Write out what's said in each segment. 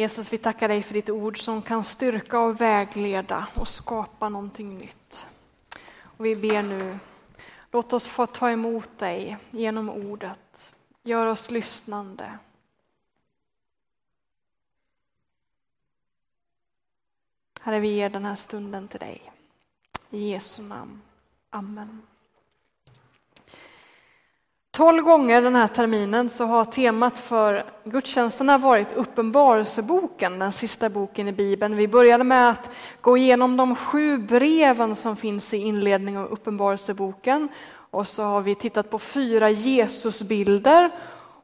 Jesus, vi tackar dig för ditt ord som kan styrka och vägleda och skapa någonting nytt. Och vi ber nu, låt oss få ta emot dig genom ordet. Gör oss lyssnande. Herre, vi ger den här stunden till dig. I Jesu namn. Amen. Tolv gånger den här terminen så har temat för gudstjänsterna varit Uppenbarelseboken, den sista boken i Bibeln. Vi började med att gå igenom de sju breven som finns i inledningen av Uppenbarelseboken. Och så har vi tittat på fyra Jesusbilder.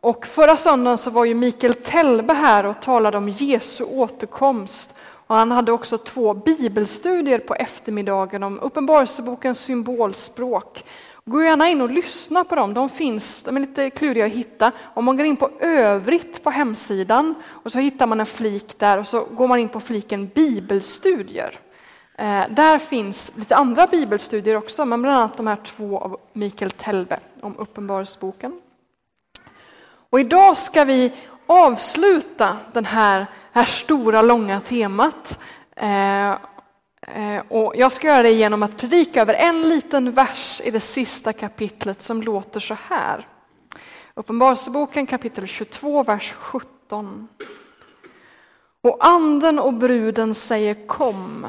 Och förra söndagen så var ju Mikael Telbe här och talade om Jesu återkomst. Och han hade också två bibelstudier på eftermiddagen om Uppenbarelsebokens symbolspråk Gå gärna in och lyssna på dem, de finns, de är lite kluriga att hitta. Om man går in på övrigt på hemsidan och så hittar man en flik där och så går man in på fliken bibelstudier. Eh, där finns lite andra bibelstudier också, men bland annat de här två av Mikael Telbe om Uppenbarelseboken. Och idag ska vi avsluta den här, här stora långa temat Eh, Eh, och jag ska göra det genom att predika över en liten vers i det sista kapitlet som låter så här. Uppenbarelseboken kapitel 22, vers 17. Och anden och bruden säger kom.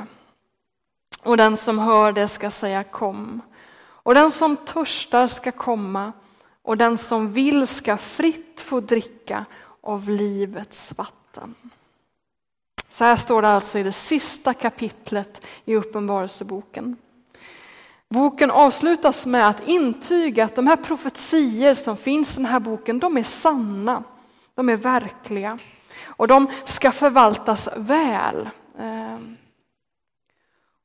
Och den som hör det ska säga kom. Och den som törstar ska komma och den som vill ska fritt få dricka av livets vatten. Så här står det alltså i det sista kapitlet i Uppenbarelseboken. Boken avslutas med att intyga att de här profetier som finns i den här boken, de är sanna, de är verkliga och de ska förvaltas väl.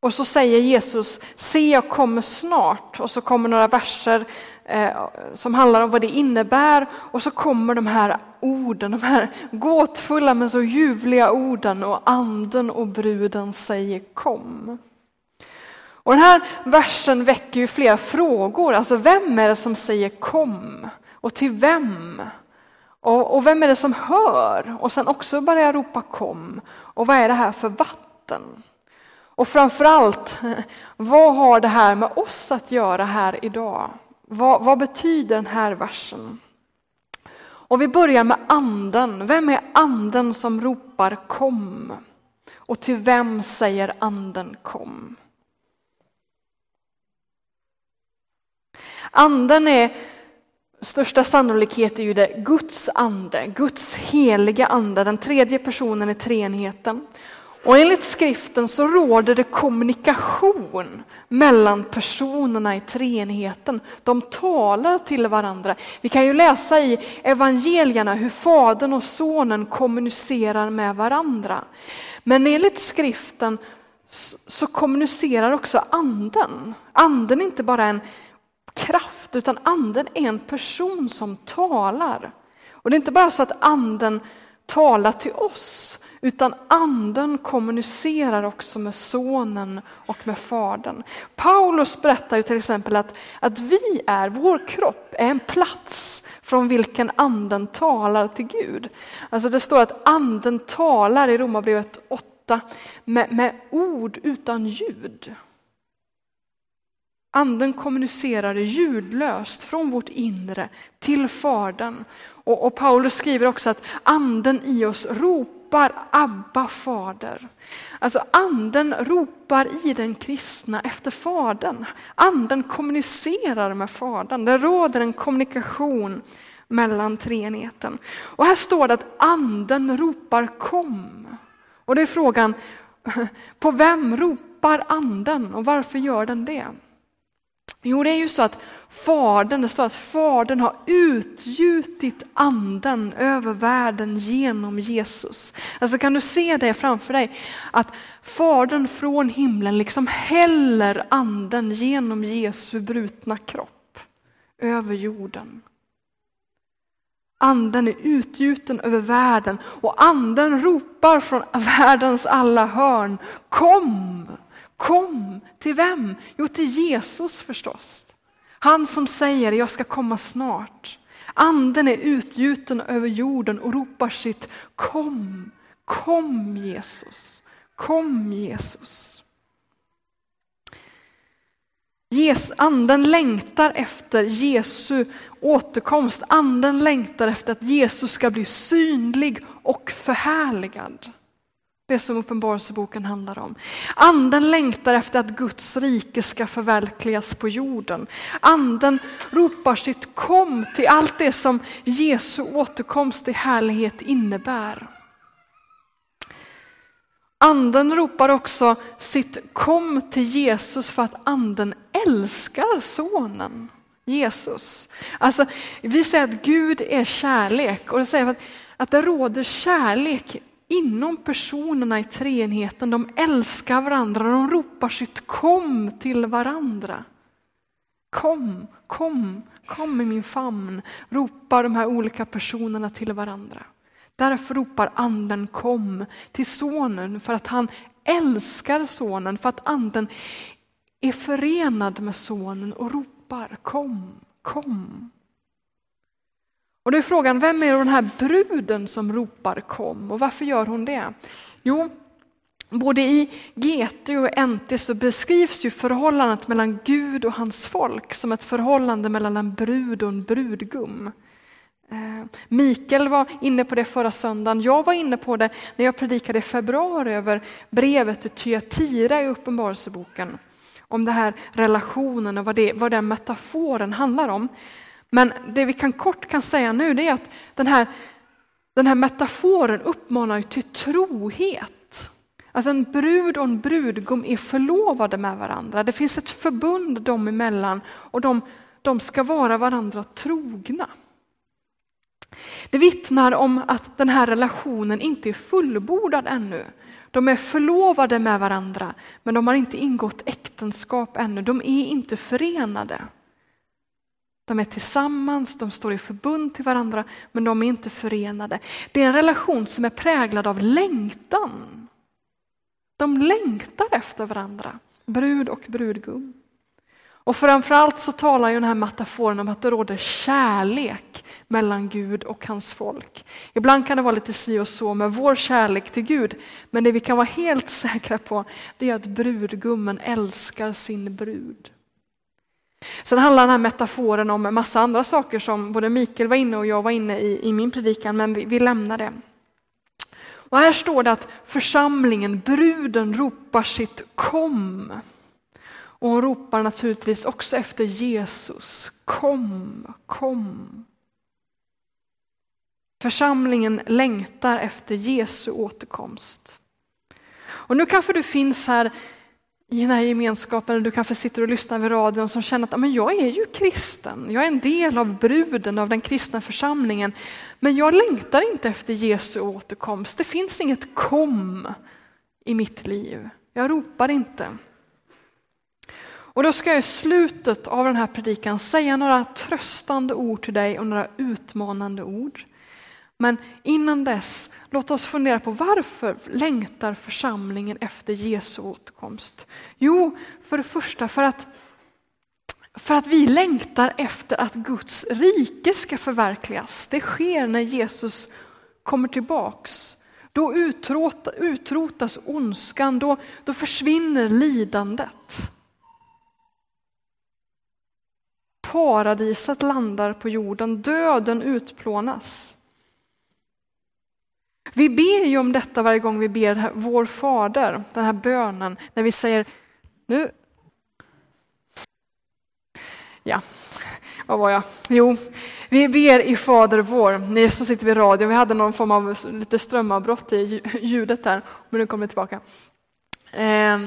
Och så säger Jesus, se jag kommer snart, och så kommer några verser eh, som handlar om vad det innebär och så kommer de här orden, de här gåtfulla men så ljuvliga orden och anden och bruden säger kom. Och den här versen väcker ju flera frågor, alltså vem är det som säger kom? Och till vem? Och, och vem är det som hör? Och sen också börjar ropa kom. Och vad är det här för vatten? Och framförallt, vad har det här med oss att göra här idag? Vad, vad betyder den här versen? Och vi börjar med anden. Vem är anden som ropar kom? Och till vem säger anden kom? Anden är största sannolikhet är ju det Guds ande, Guds heliga ande, den tredje personen i treenigheten. Och enligt skriften så råder det kommunikation mellan personerna i treenigheten. De talar till varandra. Vi kan ju läsa i evangelierna hur Fadern och Sonen kommunicerar med varandra. Men enligt skriften så kommunicerar också anden. Anden är inte bara en kraft utan anden är en person som talar. Och det är inte bara så att anden talar till oss utan anden kommunicerar också med sonen och med fadern. Paulus berättar ju till exempel att, att vi är, vår kropp är en plats från vilken anden talar till Gud. Alltså det står att anden talar i Romarbrevet 8 med, med ord utan ljud. Anden kommunicerar ljudlöst från vårt inre till Fadern. Och, och Paulus skriver också att anden i oss ropar ropar Abba fader. Alltså anden ropar i den kristna efter fadern. Anden kommunicerar med fadern. Det råder en kommunikation mellan treenigheten. Och här står det att anden ropar kom. Och det är frågan, på vem ropar anden och varför gör den det? Jo, det är ju så att Fadern, det står att Fadern har utgjutit anden över världen genom Jesus. Alltså kan du se det framför dig? Att Fadern från himlen liksom häller anden genom Jesu brutna kropp över jorden. Anden är utgjuten över världen och anden ropar från världens alla hörn. Kom! Kom till vem? Jo, till Jesus förstås. Han som säger jag ska komma snart. Anden är utgjuten över jorden och ropar sitt kom, Kom Jesus, kom Jesus. Anden längtar efter Jesu återkomst. Anden längtar efter att Jesus ska bli synlig och förhärligad. Det som Uppenbarelseboken handlar om. Anden längtar efter att Guds rike ska förverkligas på jorden. Anden ropar sitt kom till allt det som Jesu återkomst i härlighet innebär. Anden ropar också sitt kom till Jesus för att anden älskar sonen Jesus. Alltså, vi säger att Gud är kärlek och det säger att, att det råder kärlek inom personerna i treenheten, De älskar varandra, de ropar sitt kom till varandra. Kom, kom, kom i min famn, ropar de här olika personerna till varandra. Därför ropar anden kom till sonen för att han älskar sonen, för att anden är förenad med sonen och ropar kom, kom. Och då är frågan, vem är den här bruden som ropar kom och varför gör hon det? Jo, både i GT och NT så beskrivs ju förhållandet mellan Gud och hans folk som ett förhållande mellan en brud och en brudgum. Eh, Mikael var inne på det förra söndagen. Jag var inne på det när jag predikade i februari över brevet till Tyatira i Uppenbarelseboken. Om den här relationen och vad, det, vad den metaforen handlar om. Men det vi kan kort kan säga nu det är att den här, den här metaforen uppmanar till trohet. Alltså en brud och en brudgum är förlovade med varandra. Det finns ett förbund dem emellan och de, de ska vara varandra trogna. Det vittnar om att den här relationen inte är fullbordad ännu. De är förlovade med varandra, men de har inte ingått äktenskap ännu. De är inte förenade. De är tillsammans, de står i förbund till varandra, men de är inte förenade. Det är en relation som är präglad av längtan. De längtar efter varandra, brud och brudgum. Och framförallt så talar ju den här metaforen om att det råder kärlek mellan Gud och hans folk. Ibland kan det vara lite si och så med vår kärlek till Gud, men det vi kan vara helt säkra på det är att brudgummen älskar sin brud. Sen handlar den här metaforen om en massa andra saker som både Mikael var inne och jag var inne i, i min predikan, men vi, vi lämnar det. Och här står det att församlingen, bruden ropar sitt kom. Och hon ropar naturligtvis också efter Jesus. Kom, kom. Församlingen längtar efter Jesu återkomst. Och nu kanske du finns här i den här gemenskapen, du kanske sitter och lyssnar vid radion som känner att men jag är ju kristen, jag är en del av bruden av den kristna församlingen, men jag längtar inte efter Jesu återkomst. Det finns inget kom i mitt liv. Jag ropar inte. Och då ska jag i slutet av den här predikan säga några tröstande ord till dig och några utmanande ord. Men innan dess, låt oss fundera på varför längtar församlingen efter Jesu återkomst? Jo, för det första för att, för att vi längtar efter att Guds rike ska förverkligas. Det sker när Jesus kommer tillbaks. Då utrotas ondskan, då, då försvinner lidandet. Paradiset landar på jorden, döden utplånas. Vi ber ju om detta varje gång vi ber vår fader, den här bönen, när vi säger nu. Ja, vad var jag? Jo, vi ber i Fader vår. Ni som sitter vid radio, vi hade någon form av lite strömavbrott i ljudet här, men nu kommer det tillbaka. Eh,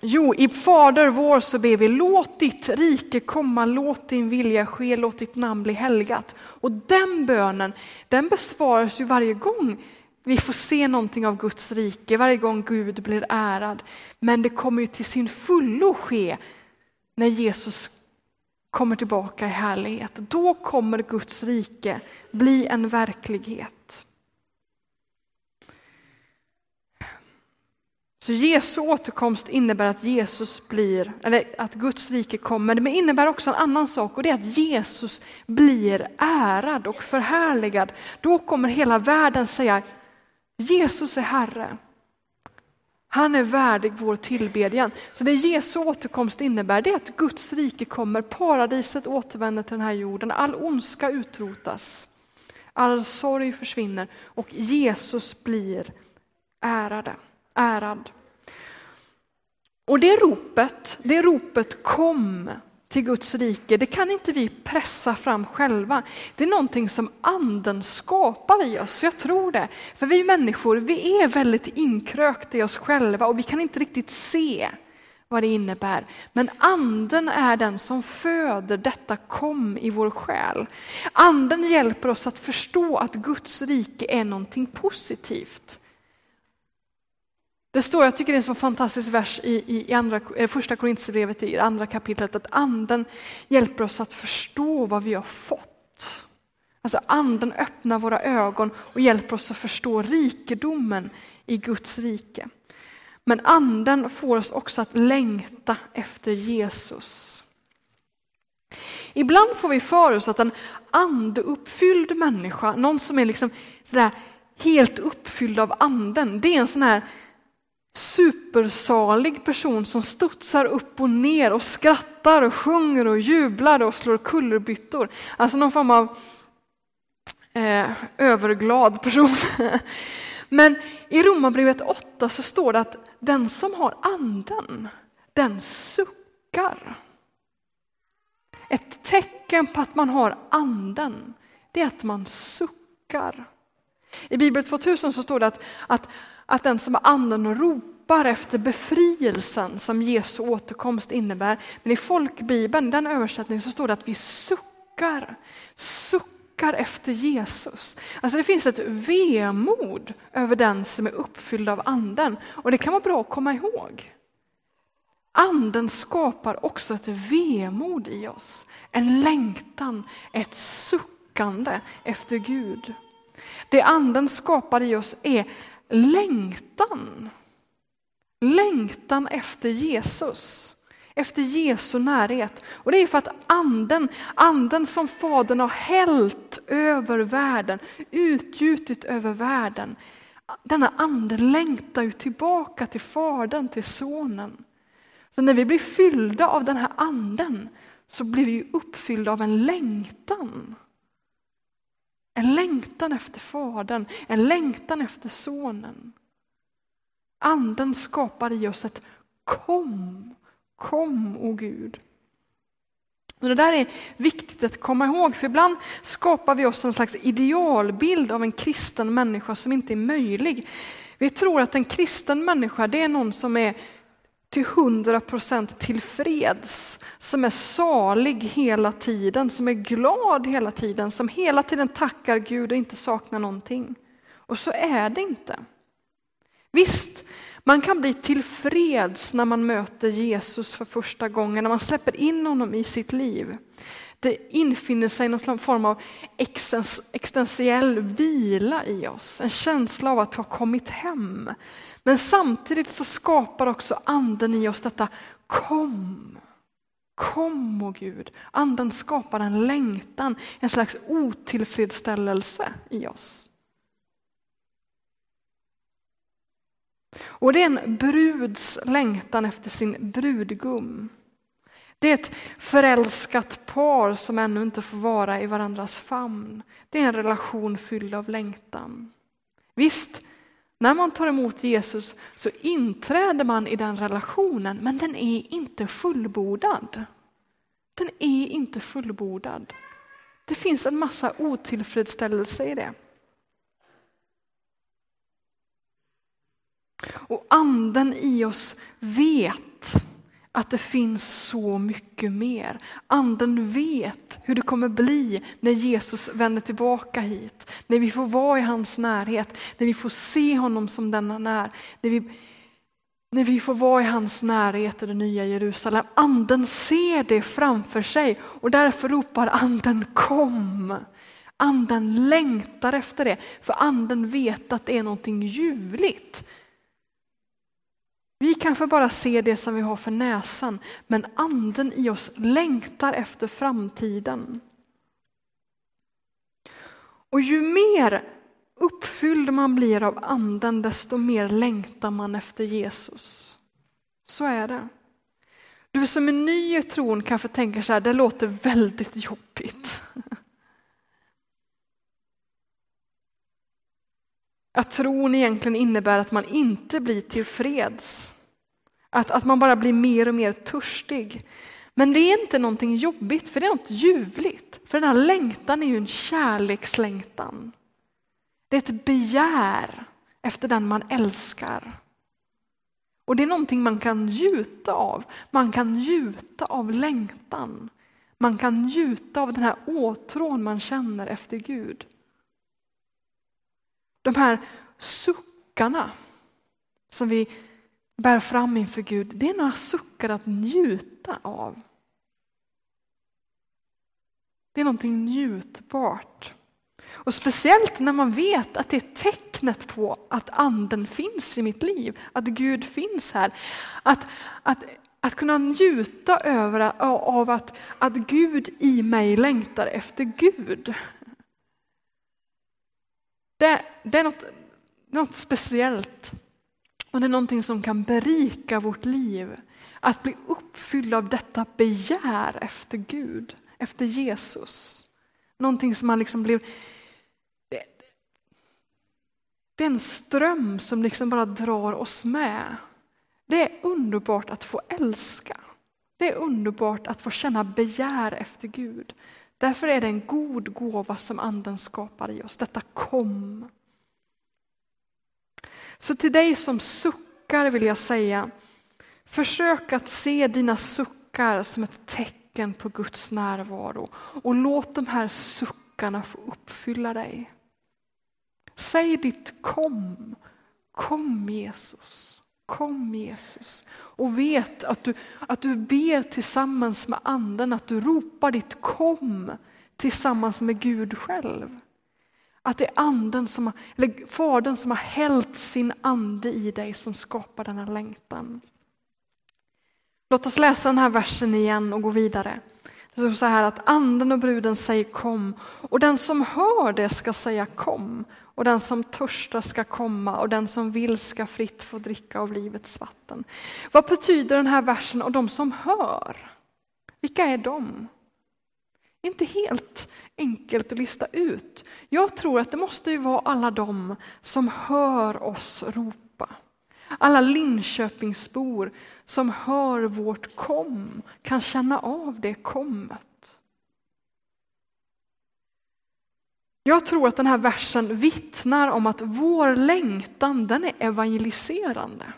jo, i Fader vår så ber vi låt ditt rike komma, låt din vilja ske, låt ditt namn bli helgat. Och den bönen, den besvaras ju varje gång vi får se någonting av Guds rike varje gång Gud blir ärad. Men det kommer ju till sin fullo ske när Jesus kommer tillbaka i härlighet. Då kommer Guds rike bli en verklighet. Så Jesu återkomst innebär att Jesus blir, eller att Guds rike kommer, men det innebär också en annan sak och det är att Jesus blir ärad och förhärligad. Då kommer hela världen säga Jesus är Herre. Han är värdig vår tillbedjan. Så det Jesu återkomst innebär det är att Guds rike kommer, paradiset återvänder till den här jorden, all ondska utrotas, all sorg försvinner och Jesus blir ärade, ärad. Och det ropet, det ropet kom till Guds rike, det kan inte vi pressa fram själva. Det är någonting som anden skapar i oss, jag tror det. För vi människor, vi är väldigt inkrökta i oss själva och vi kan inte riktigt se vad det innebär. Men anden är den som föder detta kom i vår själ. Anden hjälper oss att förstå att Guds rike är någonting positivt. Det står, jag tycker det är en så fantastisk vers i, i, andra, eh, första Korinthierbrevet i andra kapitlet, att anden hjälper oss att förstå vad vi har fått. Alltså anden öppnar våra ögon och hjälper oss att förstå rikedomen i Guds rike. Men anden får oss också att längta efter Jesus. Ibland får vi för oss att en andeuppfylld människa, någon som är liksom sådär helt uppfylld av anden, det är en sån här supersalig person som studsar upp och ner och skrattar och sjunger och jublar och slår kullerbyttor. Alltså någon form av eh, överglad person. Men i Romarbrevet 8 så står det att den som har anden, den suckar. Ett tecken på att man har anden, det är att man suckar. I Bibel 2000 så står det att, att att den som har anden ropar efter befrielsen som Jesu återkomst innebär. Men i folkbibeln, den översättningen, så står det att vi suckar, suckar efter Jesus. Alltså det finns ett vemod över den som är uppfylld av anden och det kan vara bra att komma ihåg. Anden skapar också ett vemod i oss, en längtan, ett suckande efter Gud. Det anden skapar i oss är längtan. Längtan efter Jesus, efter Jesu närhet. Och det är för att anden, anden som Fadern har hällt över världen, utgjutit över världen, denna ande längtar ju tillbaka till Fadern, till Sonen. Så när vi blir fyllda av den här anden så blir vi uppfyllda av en längtan. En längtan efter Fadern, en längtan efter Sonen. Anden skapar i oss ett kom, kom, o Gud. Och det där är viktigt att komma ihåg, för ibland skapar vi oss en slags idealbild av en kristen människa som inte är möjlig. Vi tror att en kristen människa det är någon som är till hundra procent tillfreds, som är salig hela tiden, som är glad hela tiden, som hela tiden tackar Gud och inte saknar någonting. Och så är det inte. Visst, man kan bli tillfreds när man möter Jesus för första gången, när man släpper in honom i sitt liv. Det infinner sig någon form av existentiell vila i oss, en känsla av att ha kommit hem. Men samtidigt så skapar också anden i oss detta kom. Kom, o Gud. Anden skapar en längtan, en slags otillfredsställelse i oss. Och det är en bruds längtan efter sin brudgum. Det är ett förälskat par som ännu inte får vara i varandras famn. Det är en relation fylld av längtan. Visst, när man tar emot Jesus så inträder man i den relationen, men den är inte fullbordad. Den är inte fullbordad. Det finns en massa otillfredsställelse i det. Och anden i oss vet att det finns så mycket mer. Anden vet hur det kommer bli när Jesus vänder tillbaka hit, när vi får vara i hans närhet, när vi får se honom som den han är, när vi, när vi får vara i hans närhet i det nya Jerusalem. Anden ser det framför sig och därför ropar anden kom. Anden längtar efter det, för anden vet att det är någonting ljuvligt vi kanske bara ser det som vi har för näsan, men anden i oss längtar efter framtiden. Och ju mer uppfylld man blir av anden, desto mer längtar man efter Jesus. Så är det. Du som är ny i tron kanske tänker så här, det låter väldigt jobbigt. Att tron egentligen innebär att man inte blir tillfreds. Att, att man bara blir mer och mer törstig. Men det är inte någonting jobbigt, för det är något ljuvligt. För den här längtan är ju en kärlekslängtan. Det är ett begär efter den man älskar. Och det är någonting man kan njuta av. Man kan njuta av längtan. Man kan njuta av den här åtrån man känner efter Gud. De här suckarna som vi bär fram inför Gud, det är några suckar att njuta av. Det är någonting njutbart. Och speciellt när man vet att det är tecknet på att anden finns i mitt liv, att Gud finns här. Att, att, att kunna njuta över, av att, att Gud i mig längtar efter Gud. Det, det är något, något speciellt. Och det är någonting som kan berika vårt liv. Att bli uppfylld av detta begär efter Gud, efter Jesus. Någonting som man liksom blir... Det, det är en ström som liksom bara drar oss med. Det är underbart att få älska. Det är underbart att få känna begär efter Gud. Därför är det en god gåva som Anden skapar i oss, detta kom. Så till dig som suckar vill jag säga, försök att se dina suckar som ett tecken på Guds närvaro och låt de här suckarna få uppfylla dig. Säg ditt kom, kom Jesus. Kom Jesus och vet att du, att du ber tillsammans med anden, att du ropar ditt kom tillsammans med Gud själv. Att det är anden som, eller Fadern som har hällt sin ande i dig som skapar denna längtan. Låt oss läsa den här versen igen och gå vidare. Så här att anden och bruden säger kom och den som hör det ska säga kom och den som törstar ska komma och den som vill ska fritt få dricka av livets vatten. Vad betyder den här versen och de som hör? Vilka är de? Inte helt enkelt att lista ut. Jag tror att det måste ju vara alla de som hör oss ropa. Alla Linköpingsbor som hör vårt kom, kan känna av det kommet. Jag tror att den här versen vittnar om att vår längtan den är evangeliserande.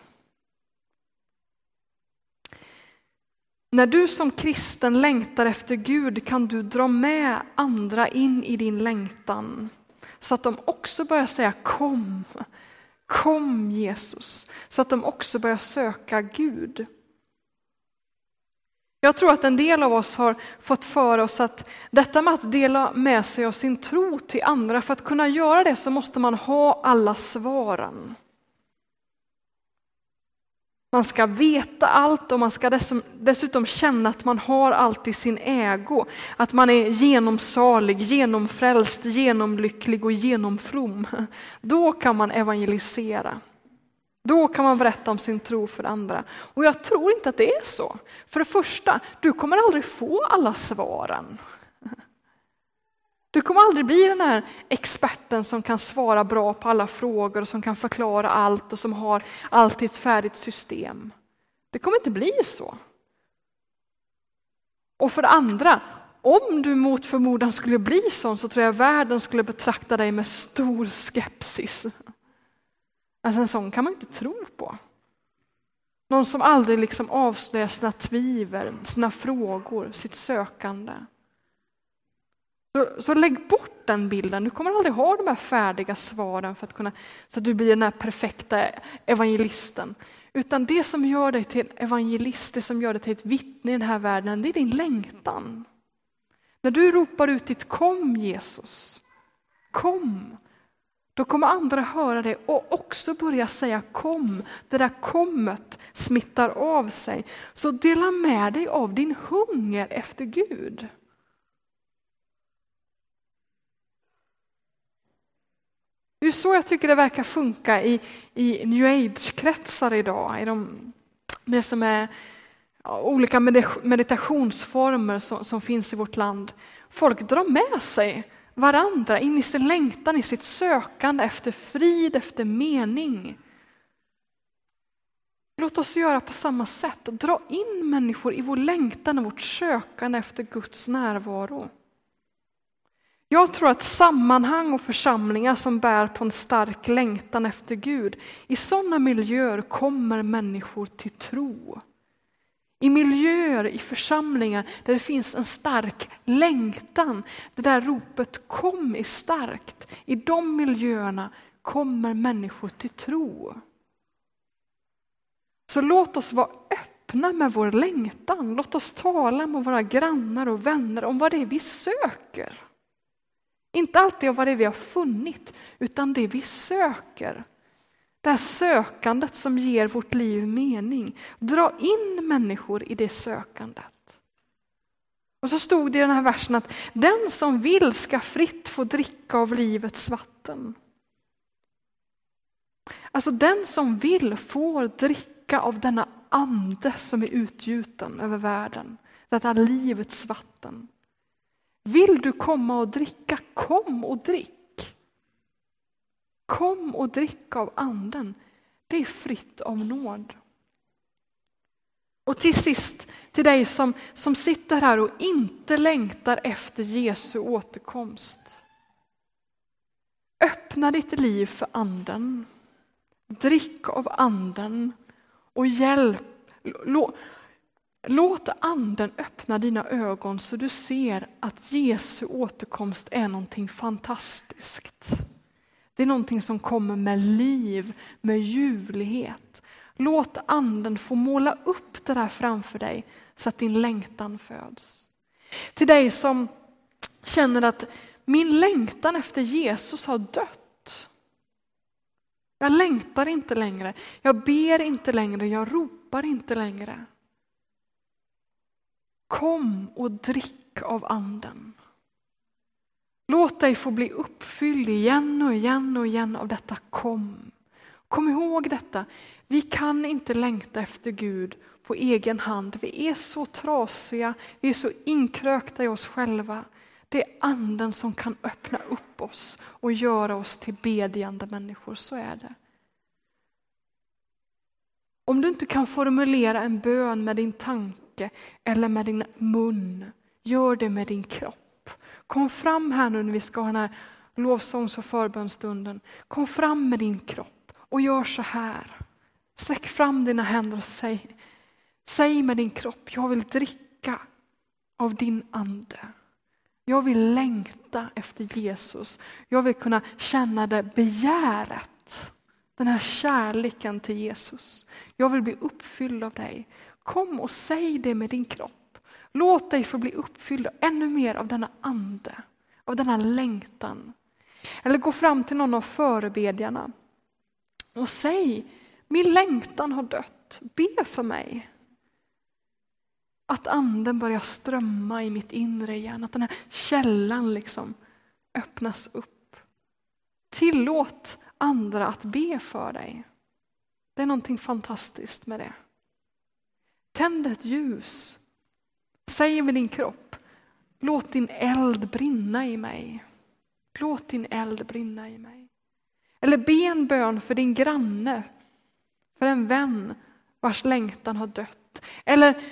När du som kristen längtar efter Gud kan du dra med andra in i din längtan så att de också börjar säga kom, kom Jesus, så att de också börjar söka Gud. Jag tror att en del av oss har fått för oss att detta med att dela med sig av sin tro till andra, för att kunna göra det så måste man ha alla svaren. Man ska veta allt och man ska dessutom känna att man har allt i sin ägo. Att man är genomsalig, genomfrälst, genomlycklig och genomfrom. Då kan man evangelisera. Då kan man berätta om sin tro för andra. Och jag tror inte att det är så. För det första, du kommer aldrig få alla svaren. Du kommer aldrig bli den här experten som kan svara bra på alla frågor och som kan förklara allt och som har allt i ett färdigt system. Det kommer inte bli så. Och för det andra, om du mot förmodan skulle bli sån så tror jag världen skulle betrakta dig med stor skepsis. Alltså en sån kan man inte tro på. Någon som aldrig liksom avslöjar sina tvivel, sina frågor, sitt sökande. Så, så, lägg bort den bilden. Du kommer aldrig ha de här färdiga svaren för att kunna, så att du blir den här perfekta evangelisten. Utan det som gör dig till evangelist, det som gör dig till ett vittne i den här världen, det är din längtan. När du ropar ut ditt kom Jesus, kom, då kommer andra höra det och också börja säga kom. Det där kommet smittar av sig. Så dela med dig av din hunger efter Gud. Det är så jag tycker det verkar funka i, i new age-kretsar idag. I de, det som är olika meditationsformer som, som finns i vårt land. Folk drar med sig varandra in i sin längtan, i sitt sökande efter frid, efter mening. Låt oss göra på samma sätt, dra in människor i vår längtan och vårt sökande efter Guds närvaro. Jag tror att sammanhang och församlingar som bär på en stark längtan efter Gud, i sådana miljöer kommer människor till tro. I miljöer, i församlingar där det finns en stark längtan, det där ropet kom är starkt, i de miljöerna kommer människor till tro. Så låt oss vara öppna med vår längtan. Låt oss tala med våra grannar och vänner om vad det är vi söker. Inte alltid av vad det är vi har funnit, utan det vi söker. Det här sökandet som ger vårt liv mening. Dra in människor i det sökandet. Och så stod det i den här versen att den som vill ska fritt få dricka av livets vatten. Alltså den som vill får dricka av denna ande som är utgjuten över världen. Detta livets vatten. Vill du komma och dricka, kom och drick. Kom och drick av anden. Det är fritt av nåd. Och till sist, till dig som, som sitter här och inte längtar efter Jesu återkomst. Öppna ditt liv för anden. Drick av anden och hjälp. Låt anden öppna dina ögon så du ser att Jesu återkomst är någonting fantastiskt. Det är någonting som kommer med liv, med ljuvlighet. Låt anden få måla upp det där framför dig så att din längtan föds. Till dig som känner att min längtan efter Jesus har dött. Jag längtar inte längre, jag ber inte längre, jag ropar inte längre. Kom och drick av anden. Låt dig få bli uppfylld igen och igen och igen av detta kom. Kom ihåg detta, vi kan inte längta efter Gud på egen hand. Vi är så trasiga, vi är så inkrökta i oss själva. Det är anden som kan öppna upp oss och göra oss till bedjande människor, så är det. Om du inte kan formulera en bön med din tanke tanke eller med din mun. Gör det med din kropp. Kom fram här nu när vi ska ha den här lovsångs och förbönstunden. Kom fram med din kropp och gör så här. Sträck fram dina händer och säg, säg med din kropp, jag vill dricka av din ande. Jag vill längta efter Jesus. Jag vill kunna känna det begäret. Den här kärleken till Jesus. Jag vill bli uppfylld av dig. Kom och säg det med din kropp. Låt dig få bli uppfylld ännu mer av denna ande, av denna längtan. Eller gå fram till någon av förebedjarna och säg, min längtan har dött, be för mig. Att anden börjar strömma i mitt inre igen, att den här källan liksom öppnas upp. Tillåt andra att be för dig. Det är någonting fantastiskt med det. Tänd ett ljus. Säg med din kropp, låt din eld brinna i mig. Låt din eld brinna i mig. Eller be en bön för din granne, för en vän vars längtan har dött. Eller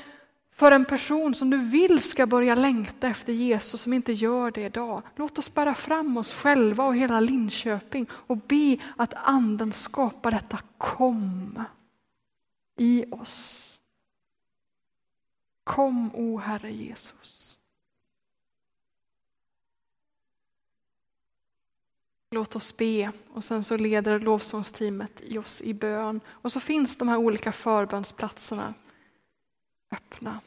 för en person som du vill ska börja längta efter Jesus som inte gör det idag. Låt oss bära fram oss själva och hela Linköping och be att anden skapar detta kom i oss. Kom, o Herre Jesus. Låt oss be och sen så leder lovsångsteamet oss i bön. Och så finns de här olika förbönsplatserna öppna.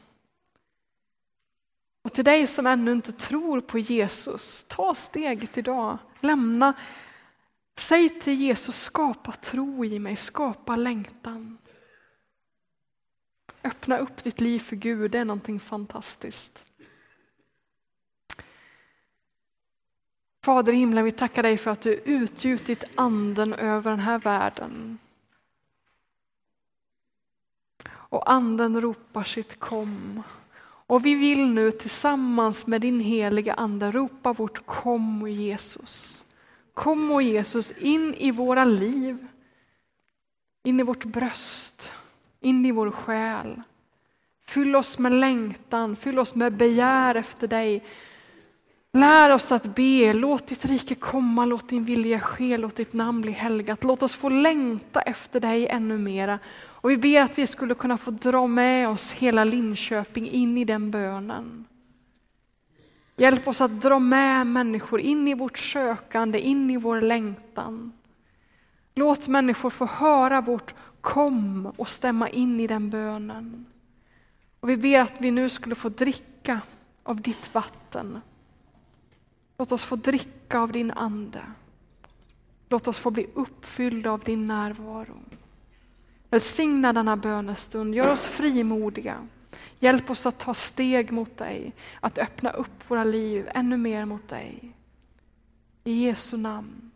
Och till dig som ännu inte tror på Jesus, ta steget idag. Lämna, säg till Jesus, skapa tro i mig, skapa längtan. Öppna upp ditt liv för Gud, det är någonting fantastiskt. Fader i himlen, vi tackar dig för att du utgjutit anden över den här världen. Och anden ropar sitt kom. Och vi vill nu tillsammans med din heliga ande ropa vårt kom Jesus. Kom och Jesus in i våra liv, in i vårt bröst, in i vår själ. Fyll oss med längtan, fyll oss med begär efter dig. Lär oss att be, låt ditt rike komma, låt din vilja ske, låt ditt namn bli helgat. Låt oss få längta efter dig ännu mera. Och vi ber att vi skulle kunna få dra med oss hela Linköping in i den bönen. Hjälp oss att dra med människor in i vårt sökande, in i vår längtan. Låt människor få höra vårt kom och stämma in i den bönen. Och vi ber att vi nu skulle få dricka av ditt vatten. Låt oss få dricka av din ande. Låt oss få bli uppfyllda av din närvaro. Välsigna denna bönestund, gör oss frimodiga. Hjälp oss att ta steg mot dig, att öppna upp våra liv ännu mer mot dig. I Jesu namn.